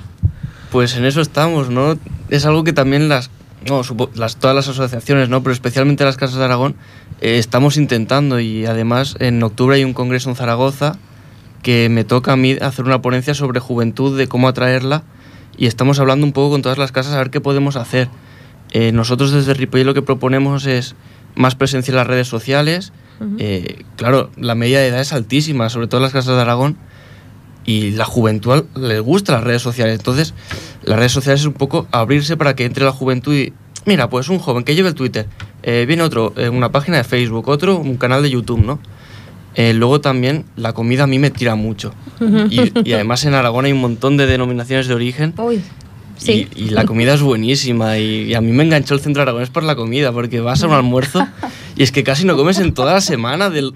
G: Pues en eso estamos, ¿no? Es algo que también las, no, las todas las asociaciones, ¿no? Pero especialmente las casas de Aragón eh, estamos intentando y además en octubre hay un congreso en Zaragoza que me toca a mí hacer una ponencia sobre juventud, de cómo atraerla y estamos hablando un poco con todas las casas a ver qué podemos hacer. Eh, nosotros desde Ripoll lo que proponemos es más presencia en las redes sociales. Eh, claro, la media de edad es altísima, sobre todo en las casas de Aragón y la juventud le gusta las redes sociales. Entonces, las redes sociales es un poco abrirse para que entre la juventud y, mira, pues un joven que lleve el Twitter, eh, viene otro, una página de Facebook, otro, un canal de YouTube, ¿no? Eh, luego también la comida a mí me tira mucho. Y, y además en Aragón hay un montón de denominaciones de origen
A: Uy, sí.
G: y, y la comida es buenísima y, y a mí me enganchó el centro aragonés por la comida, porque vas a un almuerzo y es que casi no comes en toda la semana de,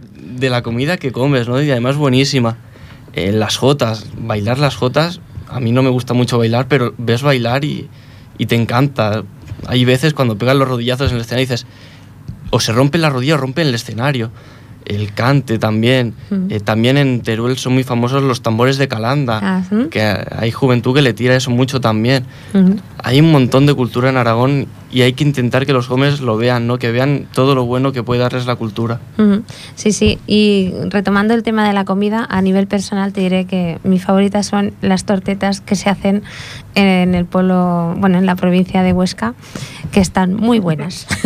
G: la comida que comes, ¿no? Y además buenísima. Eh, las jotas, bailar las jotas, a mí no me gusta mucho bailar, pero ves bailar y, te encanta. Hay veces cuando pegan los rodillazos en el escenario y dices, o se rompe la rodilla o rompe el escenario. El cante también. Eh, también en Teruel son muy famosos los tambores de Calanda,
A: Ah,
G: que hay juventud que le tira eso mucho también. Hay un montón de cultura en Aragón y hay que intentar que los jóvenes lo vean, ¿no? que vean todo lo bueno que puede darles la cultura.
A: Sí, sí. Y retomando el tema de la comida, a nivel personal te diré que mis favoritas son las tortetas que se hacen en el pueblo, bueno, en la provincia de Huesca, que están muy buenas.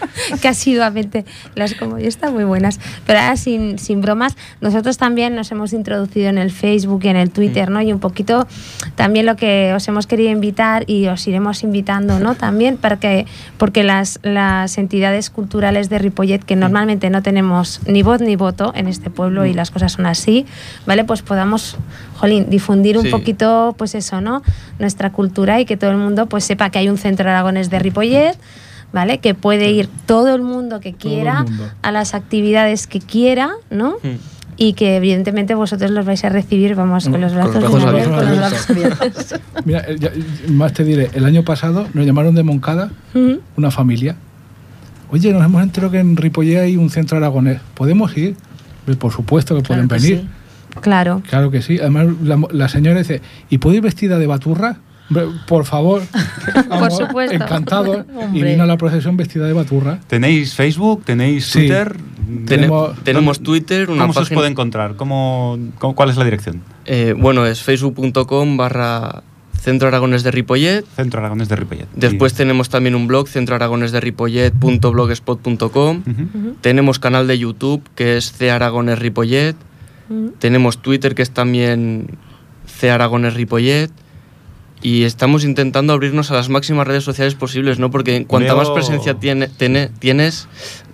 A: que asiduamente las como yo están muy buenas. Pero ahora sin, sin bromas, nosotros también nos hemos introducido en el Facebook y en el Twitter, ¿no? Y un poquito también lo que os hemos querido invitar y os iremos invitando, ¿no? También para que, porque las, las entidades culturales de Ripollet, que normalmente no tenemos ni voz ni voto en este pueblo y las cosas son así, ¿vale? Pues podamos, jolín, difundir un
G: Sí.
A: poquito, pues eso, ¿no? Nuestra cultura y que todo el mundo pues sepa que hay un centro aragonés de Ripollet, ¿vale? Que puede ir todo el mundo que quiera
F: mundo.
A: a las actividades que quiera, ¿no? Y que evidentemente vosotros los vais a recibir, vamos, con los
G: Con los
A: brazos
G: abiertos.
B: Con los brazos abiertos.
F: Mira, eh, ya- más te diré, el año pasado nos llamaron de Moncada una familia. Oye, nos hemos enterado que en Ripollé hay un centro aragonés. ¿Podemos ir? Pues, Por supuesto que pueden
B: que
F: venir.
B: sí.
A: Claro.
F: Claro que sí. Además, la, la señora dice, ¿y puedo ir vestida de baturra? Por favor. Vamos,
A: supuesto.
F: Encantado. Y vino a la procesión vestida de baturra.
D: ¿Tenéis Facebook? ¿Tenéis
F: Sí.
D: Twitter?
F: Tenemos-
G: Tene- tenemos Twitter, una
D: ¿Cómo se os puede encontrar? ¿Cómo, cómo- ¿Cuál es la dirección?
G: Eh, bueno, es facebook.com barra Centro Aragones de Ripollet.
D: Centro Aragones de Ripollet.
G: Después tenemos también un blog, centroaragonesderipollet.blogspot.com.
D: Ujú.
G: Tenemos canal de YouTube que es C Aragones Ripollet. Tenemos Twitter que es también C Aragones Ripollet. Y estamos intentando abrirnos a las máximas redes sociales posibles, ¿no? Porque cuanta
D: Veo-
G: más presencia tiene, tiene- tienes,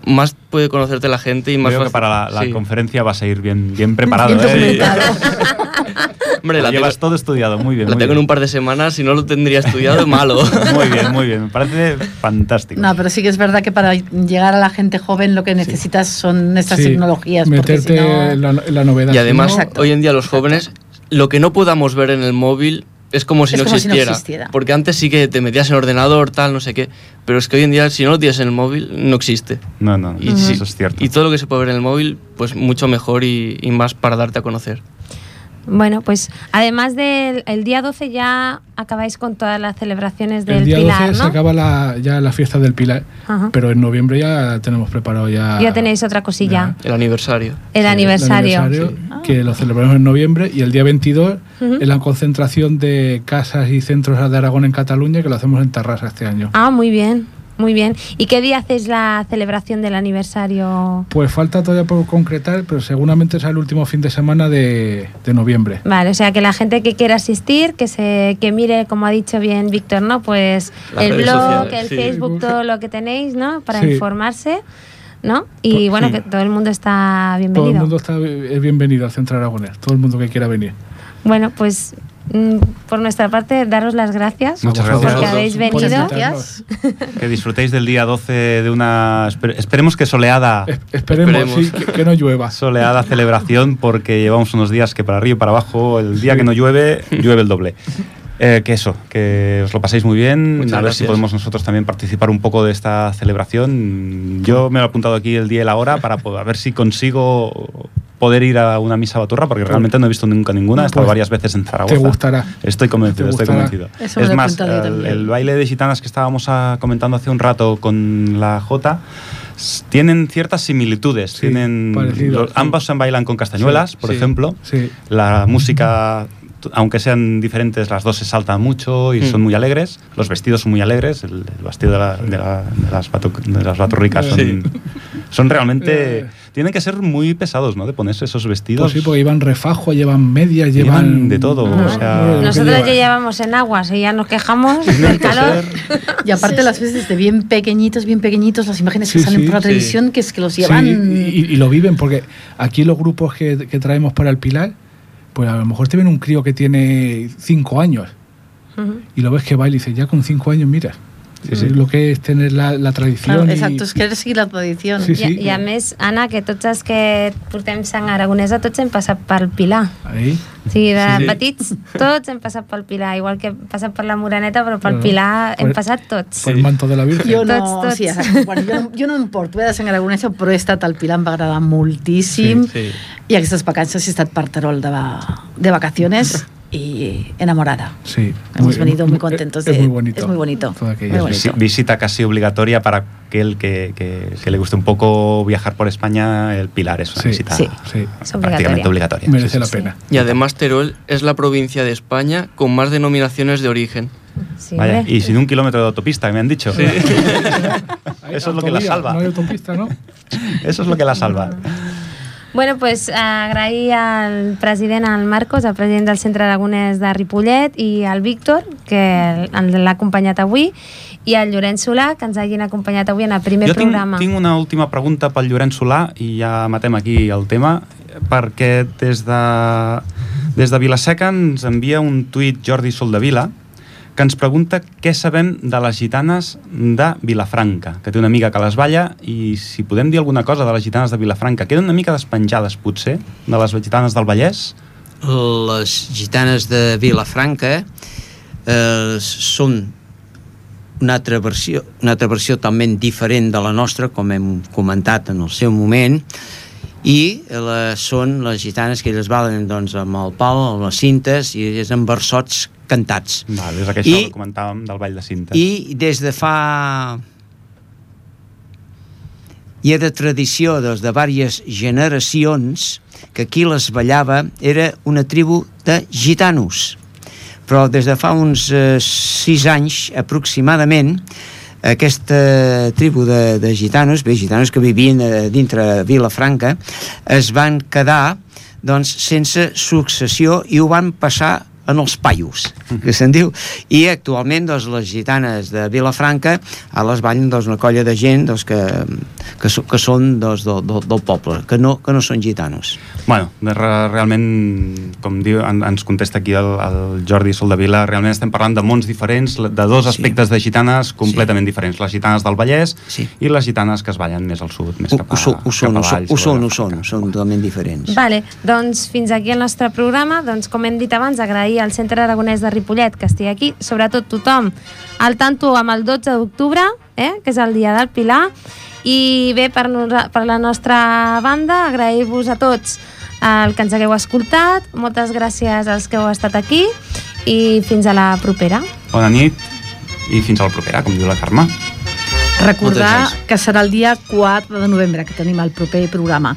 G: más puede conocerte la gente y más
D: Veo que para la, la
G: sí.
D: conferencia vas a ir bien, bien preparado.
B: Bien
D: ¿eh?
G: Hombre, la tengo,
D: llevas todo estudiado, muy bien.
G: la
D: muy
G: tengo en un par de semanas, si no lo tendría estudiado, malo.
D: Muy bien, muy bien. Me parece fantástico.
B: No, pero sí que es verdad que para llegar a la gente joven lo que necesitas son estas
F: Sí,
B: tecnologías. porque
F: Meterte
B: si no-
F: la, la novedad.
G: Y además,
F: no,
G: hoy en día los jóvenes, lo que no podamos ver en el móvil es como si,
B: Es
G: no,
B: como si no
G: existiera. Porque antes sí que te metías en el ordenador, tal, no sé qué. Pero es que hoy en día, si no lo tienes en el móvil, no existe.
D: No, no,
G: Y
D: eso
G: sí,
D: es cierto.
G: Y todo lo que se puede ver en el móvil, pues mucho mejor y, y más para darte a conocer.
A: Bueno, pues además del el día 12 ya acabáis con todas las celebraciones del
F: el día
A: Pilar,
F: 12 se acaba la, ya la fiesta del Pilar,
A: Ajá.
F: pero en noviembre ya tenemos preparado ya...
A: Ya tenéis otra cosilla.
G: El aniversario.
A: El aniversario.
F: que lo celebramos en noviembre y el día 22
A: Ujú.
F: es la concentración de casas y centros de Aragón en Cataluña que lo hacemos en Tarrasa este año.
A: Ah, muy bien, muy bien. ¿Y qué día hacéis la celebración del aniversario?
F: Pues falta todavía por concretar, pero seguramente será el último fin de semana de, de noviembre.
A: Vale, o sea que la gente que quiera asistir, que se que mire, como ha dicho bien Víctor, ¿no? Pues
G: Las
A: el blog,
G: sociales,
A: el
G: sí.
A: Facebook, todo lo que tenéis, ¿no? Para
F: Sí.
A: informarse, ¿no? Y
F: Pues,
A: bueno,
F: sí.
A: que todo el mundo está
F: Todo
A: bienvenido.
F: el mundo está es bienvenido al Centro Aragonés, todo el mundo que quiera venir.
A: Bueno, pues por nuestra parte, daros las gracias
D: Muchas gracias.
A: porque habéis venido.
D: Que disfrutéis del día 12 de una... esper- Esperemos que soleada...
F: Es- Esperemos,
G: Esperemos.
F: sí, que, que no llueva.
D: soleada celebración porque llevamos unos días que para arriba y para abajo, el día que no llueve, llueve el doble. Eh, que eso, que os lo paséis muy bien,
G: Muchas
D: a ver si podemos nosotros también participar un poco de esta celebración. Yo me lo he apuntado aquí el día y la hora para po- a ver si consigo poder ir a una misa baturra porque realmente no he visto nunca ninguna, he estado
F: Pues,
D: varias veces en Zaragoza.
F: Te gustará.
D: Estoy convencido, estoy convencido. Es más, el, baile de gitanas que estábamos ah, comentando hace un rato con la Jota s- tienen ciertas similitudes.
F: Sí,
D: tienen
F: parecido,
D: los-
F: sí.
D: ambos se bailan con castañuelas,
F: Sí,
D: por
G: sí.
D: ejemplo.
F: Sí.
D: La música, aunque sean diferentes, las dos se saltan mucho y
G: Mm.
D: son muy alegres. Los vestidos son muy alegres. El, el vestido de, la- de la- de las, batu- de las baturricas son,
G: Sí.
D: son realmente... Tienen que ser muy pesados, ¿no? De ponerse esos vestidos.
F: Pues sí, porque llevan refajo, llevan medias,
D: Llevan
F: llevan...
D: de todo, o sea-
A: Nosotros ya llevamos en aguas y ya nos quejamos del calor.
B: Y aparte
C: Sí,
B: las veces de bien pequeñitos, bien pequeñitos, las imágenes que salen
F: sí,
B: por la
G: sí.
B: televisión, que es que los
F: Sí,
B: llevan...
F: y, y lo viven, porque aquí los grupos que, que traemos para el Pilar, pues a lo mejor te ven un crío que tiene cinco años y lo ves que baila y dices, ya con cinco años, mira,
D: Sí, sí.
F: lo que es tener la, la tradición.
B: Claro,
F: y-
B: exacto, es querer seguir la tradición.
F: Sí,
A: I, I a més, Anna, que tots els que portem sang aragonesa, tots hem passat pel Pilar.
F: Ahí.
A: O sigui, de
G: Sí, sí.
A: petits, tots hem passat pel Pilar, igual que hem passat per la Moreneta, però pel
F: Claro.
A: Pilar hem passat tots.
F: Por el manto de la Virgen.
B: Jo no,
A: Tots, tots.
B: Sí, exacte. bueno, jo, no, jo no em porto eh, de sang aragonesa, però he estat al Pilar, em va agradar moltíssim.
G: Sí.
B: I aquestes vacances he estat per Terol de, va, de vacaciones y enamorada.
F: Sí.
B: Hemos
F: Muy-
B: venido muy contentos.
F: Es
B: de-
F: muy bonito.
B: Es muy bonito. Muy
D: Es
B: bonito.
D: visi- visita casi obligatoria para aquel que, que- que le guste un poco viajar por España. El Pilar es una
F: Sí.
D: visita
B: Sí.
F: Sí.
A: És
D: prácticamente obligatoria.
F: Merece la pena.
G: Y además Teruel es la provincia de España con más denominaciones de origen.
A: Sí,
D: Vaya, y sin un kilómetro de autopista, me han dicho. Eso es lo que la salva.
F: No hay autopista, ¿no?
D: Eso es lo que la salva.
A: Bueno, pues agrair al president, al Marcos, el president del Centre Aragonès de Ripollet, i al Víctor, que l'ha acompanyat avui, i al Llorenç Solà, que ens hagin acompanyat avui en el primer
D: jo tinc,
A: programa.
D: tinc una última pregunta pel Llorenç Solà i ja matem aquí el tema perquè des de, des de Vilaseca ens envia un tuit Jordi Soldavila que ens pregunta què sabem de les gitanes de Vilafranca, que té una amiga que les balla i si podem dir alguna cosa de les gitanes de Vilafranca. Queden una mica despenjades, potser, de les gitanes del Vallès?
E: Les gitanes de Vilafranca eh, són una altra, versió, una altra versió totalment diferent de la nostra, com hem comentat en el seu moment, i la, són les gitanes que elles valen doncs, amb el pal, amb les cintes, i és amb versots cantats.
D: Val, és aquesta
E: I-
D: que comentàvem del Vall de Cinta.
E: I des de fa... Hi ha de tradició des de diverses generacions que aquí les ballava era una tribu de gitanos. però des de fa uns eh, sis anys aproximadament aquesta tribu de, de gitanos, bé, gitanos que vivien eh, dintre Vilafranca, es van quedar doncs, sense successió i ho van passar en els paios, que se'n diu. I actualment doncs, les gitanes de Vilafranca a les ballen doncs, una colla de gent doncs, que, que, so, que són doncs, del, del, del poble, que no, que no són gitanos.
D: Bueno, realment, com diu, en, ens contesta aquí el, el Jordi Soldavila, realment estem parlant de mons diferents, de dos
E: Sí.
D: aspectes de gitanes completament diferents. Les gitanes del Vallès
E: Sí.
D: i les gitanes que es ballen més al sud, més
E: Ho,
D: cap a,
E: ho, són, ho, són,
D: cap
E: ho,
D: a Valls,
E: ho són, ho són, són totalment diferents.
A: Vale, doncs fins aquí el nostre programa. Doncs com hem dit abans, agrair al Centre Aragonès de Ripollet que estigui aquí, sobretot tothom al tanto amb el 12 d'octubre, eh, que és el dia del Pilar, i bé, per, per la nostra banda, agrair-vos a tots el que ens hagueu escoltat, moltes gràcies als que heu estat aquí i fins a la propera.
D: Bona nit i fins a la propera, com diu la Carme.
B: Recordar que serà el dia 4 de novembre que tenim el proper programa.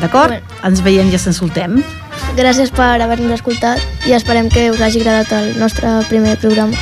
B: D'acord?
C: Bueno.
B: Ens veiem i ens escoltem.
C: Gràcies per haver-nos escoltat i esperem que us hagi agradat el nostre primer programa.